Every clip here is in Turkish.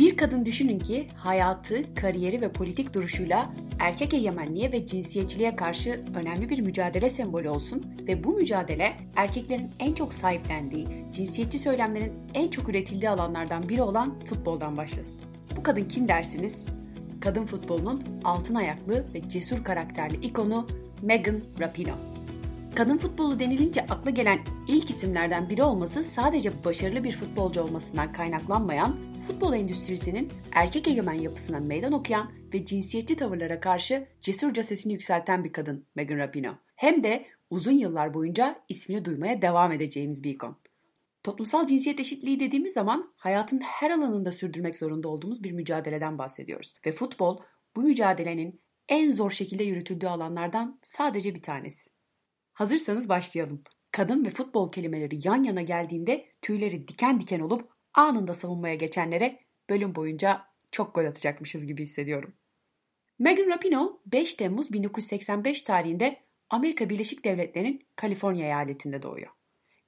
Bir kadın düşünün ki hayatı, kariyeri ve politik duruşuyla erkek egemenliğe ve cinsiyetçiliğe karşı önemli bir mücadele sembolü olsun ve bu mücadele erkeklerin en çok sahiplendiği, cinsiyetçi söylemlerin en çok üretildiği alanlardan biri olan futboldan başlasın. Bu kadın kim dersiniz? Kadın futbolunun altın ayaklı ve cesur karakterli ikonu Megan Rapinoe. Kadın futbolu denilince akla gelen ilk isimlerden biri olması sadece başarılı bir futbolcu olmasından kaynaklanmayan, futbol endüstrisinin erkek egemen yapısına meydan okuyan ve cinsiyetçi tavırlara karşı cesurca sesini yükselten bir kadın Megan Rapinoe. Hem de uzun yıllar boyunca ismini duymaya devam edeceğimiz bir ikon. Toplumsal cinsiyet eşitliği dediğimiz zaman hayatın her alanında sürdürmek zorunda olduğumuz bir mücadeleden bahsediyoruz. Ve futbol bu mücadelenin en zor şekilde yürütüldüğü alanlardan sadece bir tanesi. Hazırsanız başlayalım. Kadın ve futbol kelimeleri yan yana geldiğinde tüyleri diken diken olup anında savunmaya geçenlere bölüm boyunca çok gol atacakmışız gibi hissediyorum. Megan Rapinoe 5 Temmuz 1985 tarihinde Amerika Birleşik Devletleri'nin Kaliforniya eyaletinde doğuyor.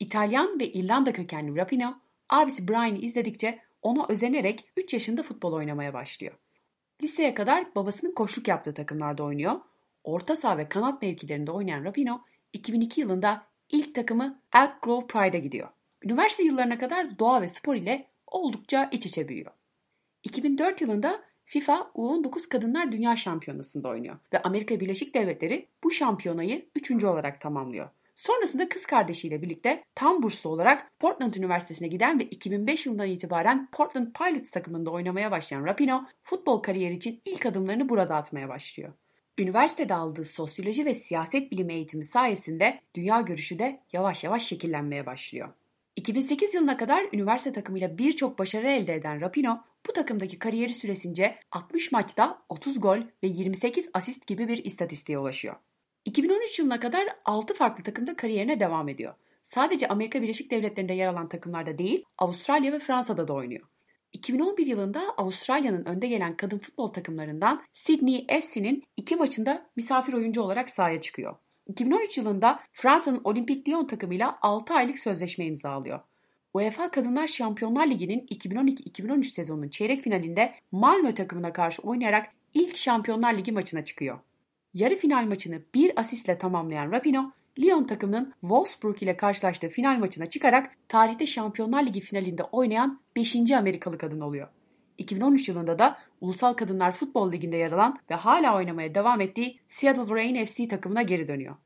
İtalyan ve İrlanda kökenli Rapinoe, abisi Brian'ı izledikçe ona özenerek 3 yaşında futbol oynamaya başlıyor. Liseye kadar babasının koşluk yaptığı takımlarda oynuyor. Orta saha ve kanat mevkilerinde oynayan Rapinoe 2002 yılında ilk takımı Elk Grove Pride'a gidiyor. Üniversite yıllarına kadar doğa ve spor ile oldukça iç içe büyüyor. 2004 yılında FIFA U19 Kadınlar Dünya Şampiyonası'nda oynuyor ve Amerika Birleşik Devletleri bu şampiyonayı üçüncü olarak tamamlıyor. Sonrasında kız kardeşiyle birlikte tam burslu olarak Portland Üniversitesi'ne giden ve 2005 yılından itibaren Portland Pilots takımında oynamaya başlayan Rapinoe, futbol kariyeri için ilk adımlarını burada atmaya başlıyor. Üniversitede aldığı sosyoloji ve siyaset bilimi eğitimi sayesinde dünya görüşü de yavaş yavaş şekillenmeye başlıyor. 2008 yılına kadar üniversite takımıyla birçok başarı elde eden Rapino, bu takımdaki kariyeri süresince 60 maçta 30 gol ve 28 asist gibi bir istatistiğe ulaşıyor. 2013 yılına kadar 6 farklı takımda kariyerine devam ediyor. Sadece Amerika Birleşik Devletleri'nde yer alan takımlarda değil, Avustralya ve Fransa'da da oynuyor. 2011 yılında Avustralya'nın önde gelen kadın futbol takımlarından Sydney FC'nin iki maçında misafir oyuncu olarak sahaya çıkıyor. 2013 yılında Fransa'nın Olimpik Lyon takımıyla 6 aylık sözleşme imzalıyor. UEFA Kadınlar Şampiyonlar Ligi'nin 2012-2013 sezonunun çeyrek finalinde Malmö takımına karşı oynayarak ilk Şampiyonlar Ligi maçına çıkıyor. Yarı final maçını bir asistle tamamlayan Rapino, Lyon takımının Wolfsburg ile karşılaştığı final maçına çıkarak tarihte Şampiyonlar Ligi finalinde oynayan 5. Amerikalı kadın oluyor. 2013 yılında da Ulusal Kadınlar Futbol Ligi'nde yer alan ve hala oynamaya devam ettiği Seattle Reign FC takımına geri dönüyor.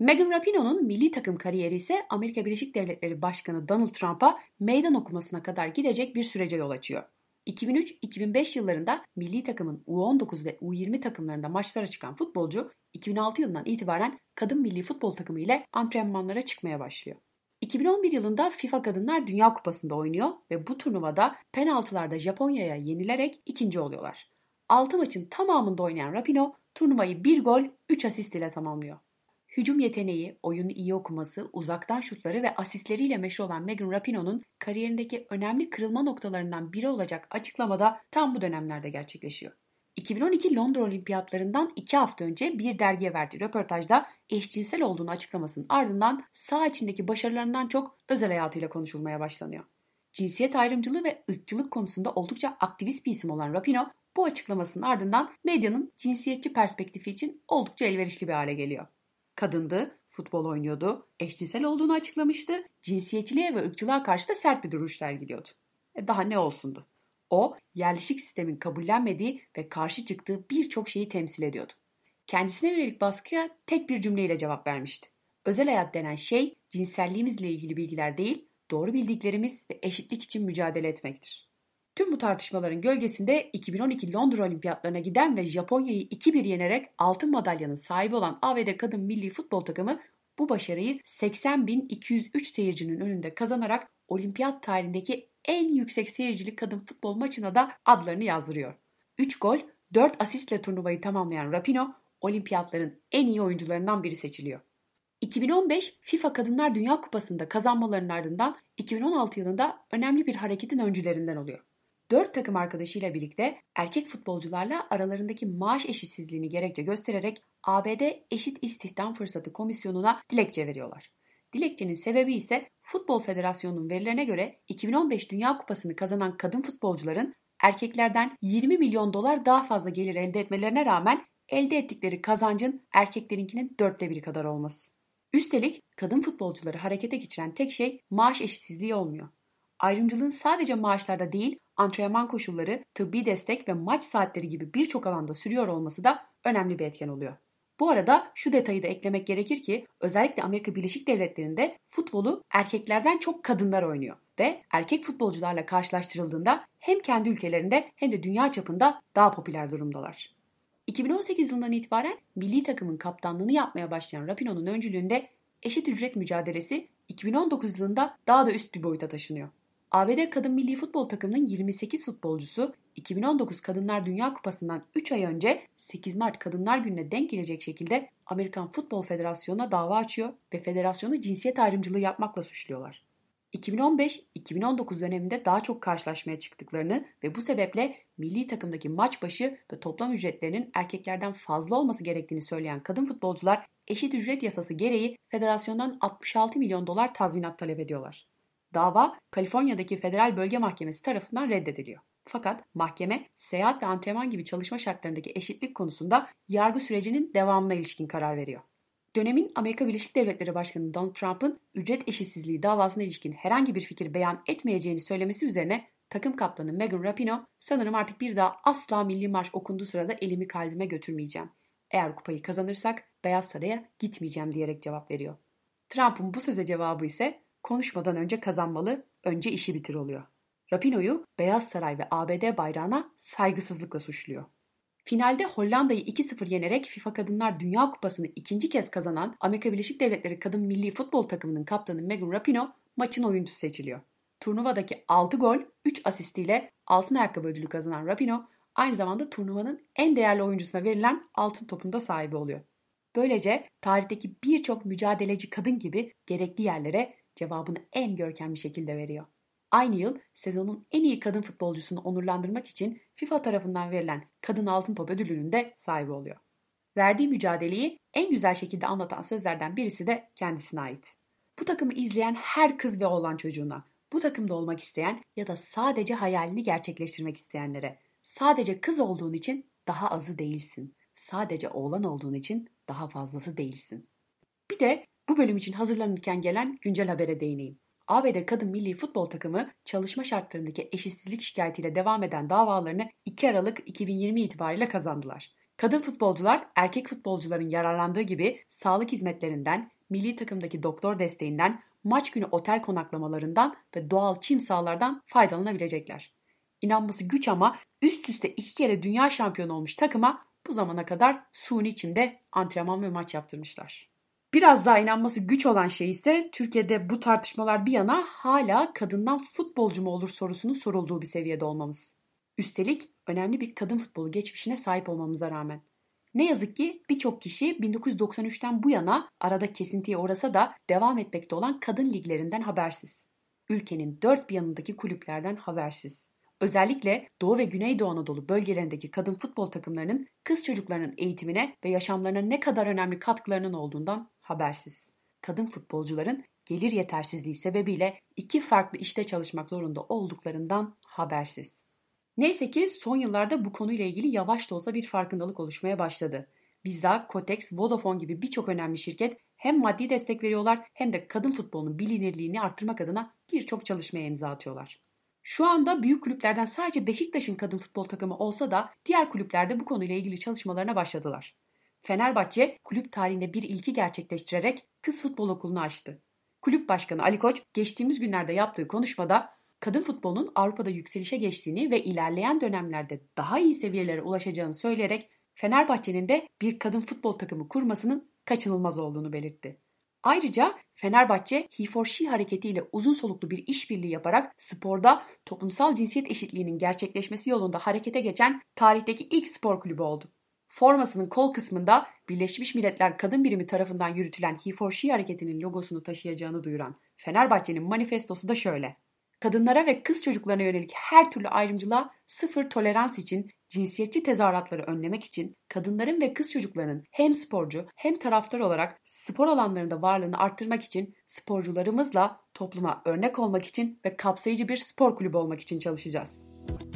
Megan Rapinoe'nun milli takım kariyeri ise Amerika Birleşik Devletleri Başkanı Donald Trump'a meydan okumasına kadar gidecek bir sürece yol açıyor. 2003-2005 yıllarında milli takımın U19 ve U20 takımlarında maçlara çıkan futbolcu 2006 yılından itibaren kadın milli futbol takımı ile antrenmanlara çıkmaya başlıyor. 2011 yılında FIFA Kadınlar Dünya Kupası'nda oynuyor ve bu turnuvada penaltılarda Japonya'ya yenilerek ikinci oluyorlar. 6 maçın tamamında oynayan Rapino turnuvayı 1 gol 3 asist ile tamamlıyor. Hücum yeteneği, oyunu iyi okuması, uzaktan şutları ve asistleriyle meşhur olan Megan Rapinoe'nun kariyerindeki önemli kırılma noktalarından biri olacak açıklamada tam bu dönemlerde gerçekleşiyor. 2012 Londra Olimpiyatlarından 2 hafta önce bir dergiye verdiği röportajda eşcinsel olduğunu açıklamasının ardından sağ içindeki başarılarından çok özel hayatıyla konuşulmaya başlanıyor. Cinsiyet ayrımcılığı ve ırkçılık konusunda oldukça aktivist bir isim olan Rapino bu açıklamasının ardından medyanın cinsiyetçi perspektifi için oldukça elverişli bir hale geliyor. Kadındı, futbol oynuyordu, eşcinsel olduğunu açıklamıştı, cinsiyetçiliğe ve ırkçılığa karşı da sert bir duruş sergiliyordu. E daha ne olsundu? O, yerleşik sistemin kabullenmediği ve karşı çıktığı birçok şeyi temsil ediyordu. Kendisine yönelik baskıya tek bir cümleyle cevap vermişti. Özel hayat denen şey cinselliğimizle ilgili bilgiler değil, doğru bildiklerimiz ve eşitlik için mücadele etmektir. Tüm bu tartışmaların gölgesinde 2012 Londra Olimpiyatlarına giden ve Japonya'yı 2-1 yenerek altın madalyanın sahibi olan ABD kadın milli futbol takımı bu başarıyı 80.203 seyircinin önünde kazanarak olimpiyat tarihindeki en yüksek seyircili kadın futbol maçına da adlarını yazdırıyor. 3 gol, 4 asistle turnuvayı tamamlayan Rapino, olimpiyatların en iyi oyuncularından biri seçiliyor. 2015 FIFA Kadınlar Dünya Kupası'nda kazanmalarının ardından 2016 yılında önemli bir hareketin öncülerinden oluyor. 4 takım arkadaşıyla birlikte erkek futbolcularla aralarındaki maaş eşitsizliğini gerekçe göstererek ABD Eşit İstihdam Fırsatı Komisyonu'na dilekçe veriyorlar. Dilekçenin sebebi ise Futbol Federasyonu'nun verilerine göre 2015 Dünya Kupası'nı kazanan kadın futbolcuların erkeklerden 20 milyon dolar daha fazla gelir elde etmelerine rağmen elde ettikleri kazancın erkeklerinkinin dörtte biri kadar olması. Üstelik kadın futbolcuları harekete geçiren tek şey maaş eşitsizliği olmuyor. Ayrımcılığın sadece maaşlarda değil, antrenman koşulları, tıbbi destek ve maç saatleri gibi birçok alanda sürüyor olması da önemli bir etken oluyor. Bu arada şu detayı da eklemek gerekir ki özellikle Amerika Birleşik Devletleri'nde futbolu erkeklerden çok kadınlar oynuyor ve erkek futbolcularla karşılaştırıldığında hem kendi ülkelerinde hem de dünya çapında daha popüler durumdalar. 2018 yılından itibaren milli takımın kaptanlığını yapmaya başlayan Rapinoe'nun öncülüğünde eşit ücret mücadelesi 2019 yılında daha da üst bir boyuta taşınıyor. ABD kadın milli futbol takımının 28 futbolcusu 2019 Kadınlar Dünya Kupası'ndan 3 ay önce 8 Mart Kadınlar Günü'ne denk gelecek şekilde Amerikan Futbol Federasyonu'na dava açıyor ve federasyonu cinsiyet ayrımcılığı yapmakla suçluyorlar. 2015-2019 döneminde daha çok karşılaşmaya çıktıklarını ve bu sebeple milli takımdaki maç başı ve toplam ücretlerinin erkeklerden fazla olması gerektiğini söyleyen kadın futbolcular eşit ücret yasası gereği federasyondan 66 milyon dolar tazminat talep ediyorlar. Dava Kaliforniya'daki Federal Bölge Mahkemesi tarafından reddediliyor. Fakat mahkeme seyahat ve antrenman gibi çalışma şartlarındaki eşitlik konusunda yargı sürecinin devamına ilişkin karar veriyor. Dönemin Amerika Birleşik Devletleri Başkanı Donald Trump'ın ücret eşitsizliği davasına ilişkin herhangi bir fikir beyan etmeyeceğini söylemesi üzerine takım kaptanı Megan Rapinoe sanırım artık bir daha asla milli marş okunduğu sırada elimi kalbime götürmeyeceğim. Eğer kupayı kazanırsak Beyaz Saray'a gitmeyeceğim diyerek cevap veriyor. Trump'ın bu söze cevabı ise konuşmadan önce kazanmalı, önce işi bitir oluyor. Rapinoe'yu Beyaz Saray ve ABD bayrağına saygısızlıkla suçluyor. Finalde Hollanda'yı 2-0 yenerek FIFA Kadınlar Dünya Kupası'nı ikinci kez kazanan Amerika Birleşik Devletleri Kadın Milli Futbol Takımının kaptanı Megan Rapinoe maçın oyuncusu seçiliyor. Turnuvadaki 6 gol, 3 asistiyle altın ayakkabı ödülü kazanan Rapinoe aynı zamanda turnuvanın en değerli oyuncusuna verilen altın topunda sahibi oluyor. Böylece tarihteki birçok mücadeleci kadın gibi gerekli yerlere cevabını en görkemli şekilde veriyor. Aynı yıl sezonun en iyi kadın futbolcusunu onurlandırmak için FIFA tarafından verilen Kadın Altın Top ödülünün de sahibi oluyor. Verdiği mücadeleyi en güzel şekilde anlatan sözlerden birisi de kendisine ait. Bu takımı izleyen her kız ve oğlan çocuğuna, bu takımda olmak isteyen ya da sadece hayalini gerçekleştirmek isteyenlere, sadece kız olduğun için daha azı değilsin. Sadece oğlan olduğun için daha fazlası değilsin. Bir de bu bölüm için hazırlanırken gelen güncel habere değineyim. ABD kadın milli futbol takımı çalışma şartlarındaki eşitsizlik şikayetiyle devam eden davalarını 2 Aralık 2020 itibariyle kazandılar. Kadın futbolcular erkek futbolcuların yararlandığı gibi sağlık hizmetlerinden, milli takımdaki doktor desteğinden, maç günü otel konaklamalarından ve doğal çim sahalardan faydalanabilecekler. İnanması güç ama üst üste iki kere dünya şampiyonu olmuş takıma bu zamana kadar suni çimde antrenman ve maç yaptırmışlar. Biraz daha inanması güç olan şey ise Türkiye'de bu tartışmalar bir yana hala kadından futbolcu mu olur sorusunun sorulduğu bir seviyede olmamız. Üstelik önemli bir kadın futbolu geçmişine sahip olmamıza rağmen. Ne yazık ki birçok kişi 1993'ten bu yana arada kesintiye uğrasa da devam etmekte olan kadın liglerinden habersiz. Ülkenin dört bir yanındaki kulüplerden habersiz. Özellikle Doğu ve Güneydoğu Anadolu bölgelerindeki kadın futbol takımlarının kız çocuklarının eğitimine ve yaşamlarına ne kadar önemli katkılarının olduğundan habersiz. Kadın futbolcuların gelir yetersizliği sebebiyle iki farklı işte çalışmak zorunda olduklarından habersiz. Neyse ki son yıllarda bu konuyla ilgili yavaş da olsa bir farkındalık oluşmaya başladı. Visa, Kotex, Vodafone gibi birçok önemli şirket hem maddi destek veriyorlar hem de kadın futbolunun bilinirliğini arttırmak adına birçok çalışmaya imza atıyorlar. Şu anda büyük kulüplerden sadece Beşiktaş'ın kadın futbol takımı olsa da diğer kulüplerde bu konuyla ilgili çalışmalarına başladılar. Fenerbahçe kulüp tarihinde bir ilki gerçekleştirerek kız futbol okulunu açtı. Kulüp başkanı Ali Koç geçtiğimiz günlerde yaptığı konuşmada kadın futbolunun Avrupa'da yükselişe geçtiğini ve ilerleyen dönemlerde daha iyi seviyelere ulaşacağını söyleyerek Fenerbahçe'nin de bir kadın futbol takımı kurmasının kaçınılmaz olduğunu belirtti. Ayrıca Fenerbahçe He for She hareketiyle uzun soluklu bir işbirliği yaparak sporda toplumsal cinsiyet eşitliğinin gerçekleşmesi yolunda harekete geçen tarihteki ilk spor kulübü oldu. Formasının kol kısmında Birleşmiş Milletler Kadın Birimi tarafından yürütülen He for She hareketinin logosunu taşıyacağını duyuran Fenerbahçe'nin manifestosu da şöyle. Kadınlara ve kız çocuklarına yönelik her türlü ayrımcılığa sıfır tolerans için, cinsiyetçi tezahüratları önlemek için, kadınların ve kız çocuklarının hem sporcu hem taraftar olarak spor alanlarında varlığını arttırmak için, sporcularımızla topluma örnek olmak için ve kapsayıcı bir spor kulübü olmak için çalışacağız.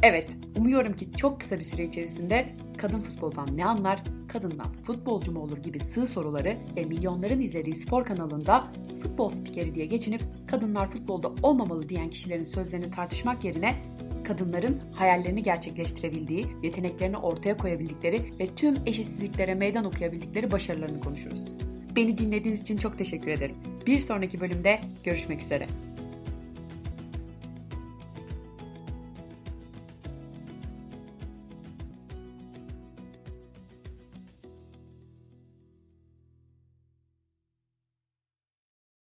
Evet, umuyorum ki çok kısa bir süre içerisinde kadın futboldan ne anlar, kadından futbolcu mu olur gibi sığ soruları ve milyonların izlediği spor kanalında futbol spikeri diye geçinip kadınlar futbolda olmamalı diyen kişilerin sözlerini tartışmak yerine kadınların hayallerini gerçekleştirebildiği, yeteneklerini ortaya koyabildikleri ve tüm eşitsizliklere meydan okuyabildikleri başarılarını konuşuruz. Beni dinlediğiniz için çok teşekkür ederim. Bir sonraki bölümde görüşmek üzere.